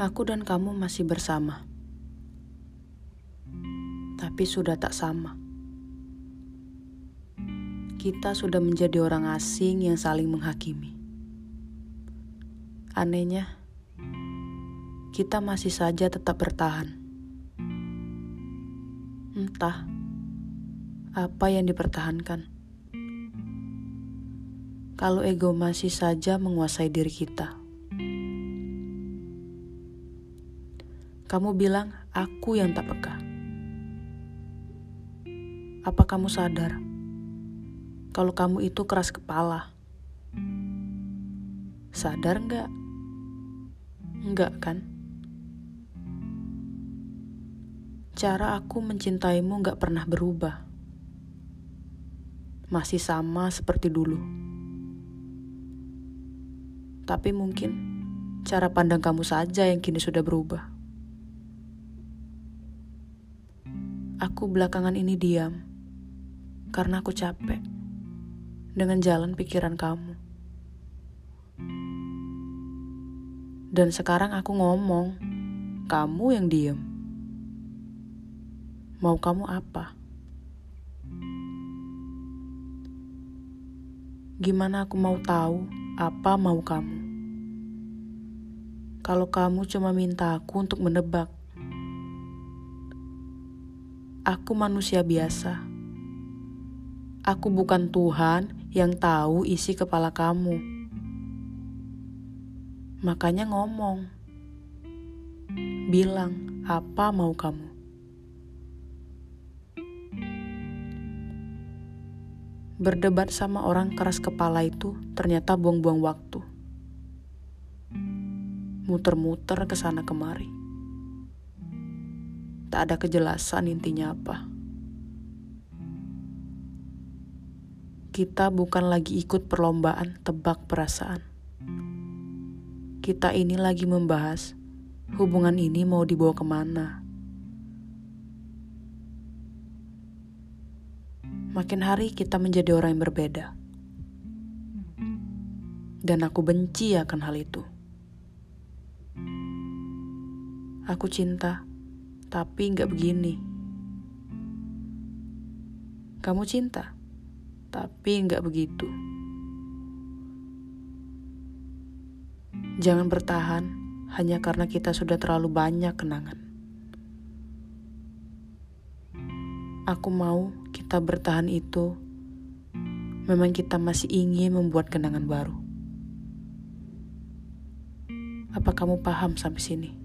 Aku dan kamu masih bersama, tapi sudah tak sama. Kita sudah menjadi orang asing yang saling menghakimi. Anehnya, kita masih saja tetap bertahan. Entah apa yang dipertahankan. Kalau ego masih saja menguasai diri kita. Kamu bilang aku yang tak peka. Apa kamu sadar kalau kamu itu keras kepala? Sadar nggak? Enggak kan? Cara aku mencintaimu nggak pernah berubah. Masih sama seperti dulu. Tapi mungkin cara pandang kamu saja yang kini sudah berubah. Aku belakangan ini diam karena aku capek dengan jalan pikiran kamu. Dan sekarang aku ngomong, kamu yang diam. Mau kamu apa? Gimana aku mau tahu apa mau kamu? Kalau kamu cuma minta aku untuk menebak, Aku manusia biasa. Aku bukan Tuhan yang tahu isi kepala kamu. Makanya ngomong. Bilang apa mau kamu. Berdebat sama orang keras kepala itu ternyata buang-buang waktu. Muter-muter ke sana kemari. Tak ada kejelasan intinya apa. Kita bukan lagi ikut perlombaan tebak perasaan. Kita ini lagi membahas hubungan ini mau dibawa ke mana. Makin hari kita menjadi orang yang berbeda. Dan aku benci akan hal itu. Aku cinta tapi nggak begini. Kamu cinta, tapi nggak begitu. Jangan bertahan hanya karena kita sudah terlalu banyak kenangan. Aku mau kita bertahan itu memang kita masih ingin membuat kenangan baru. Apa kamu paham sampai sini?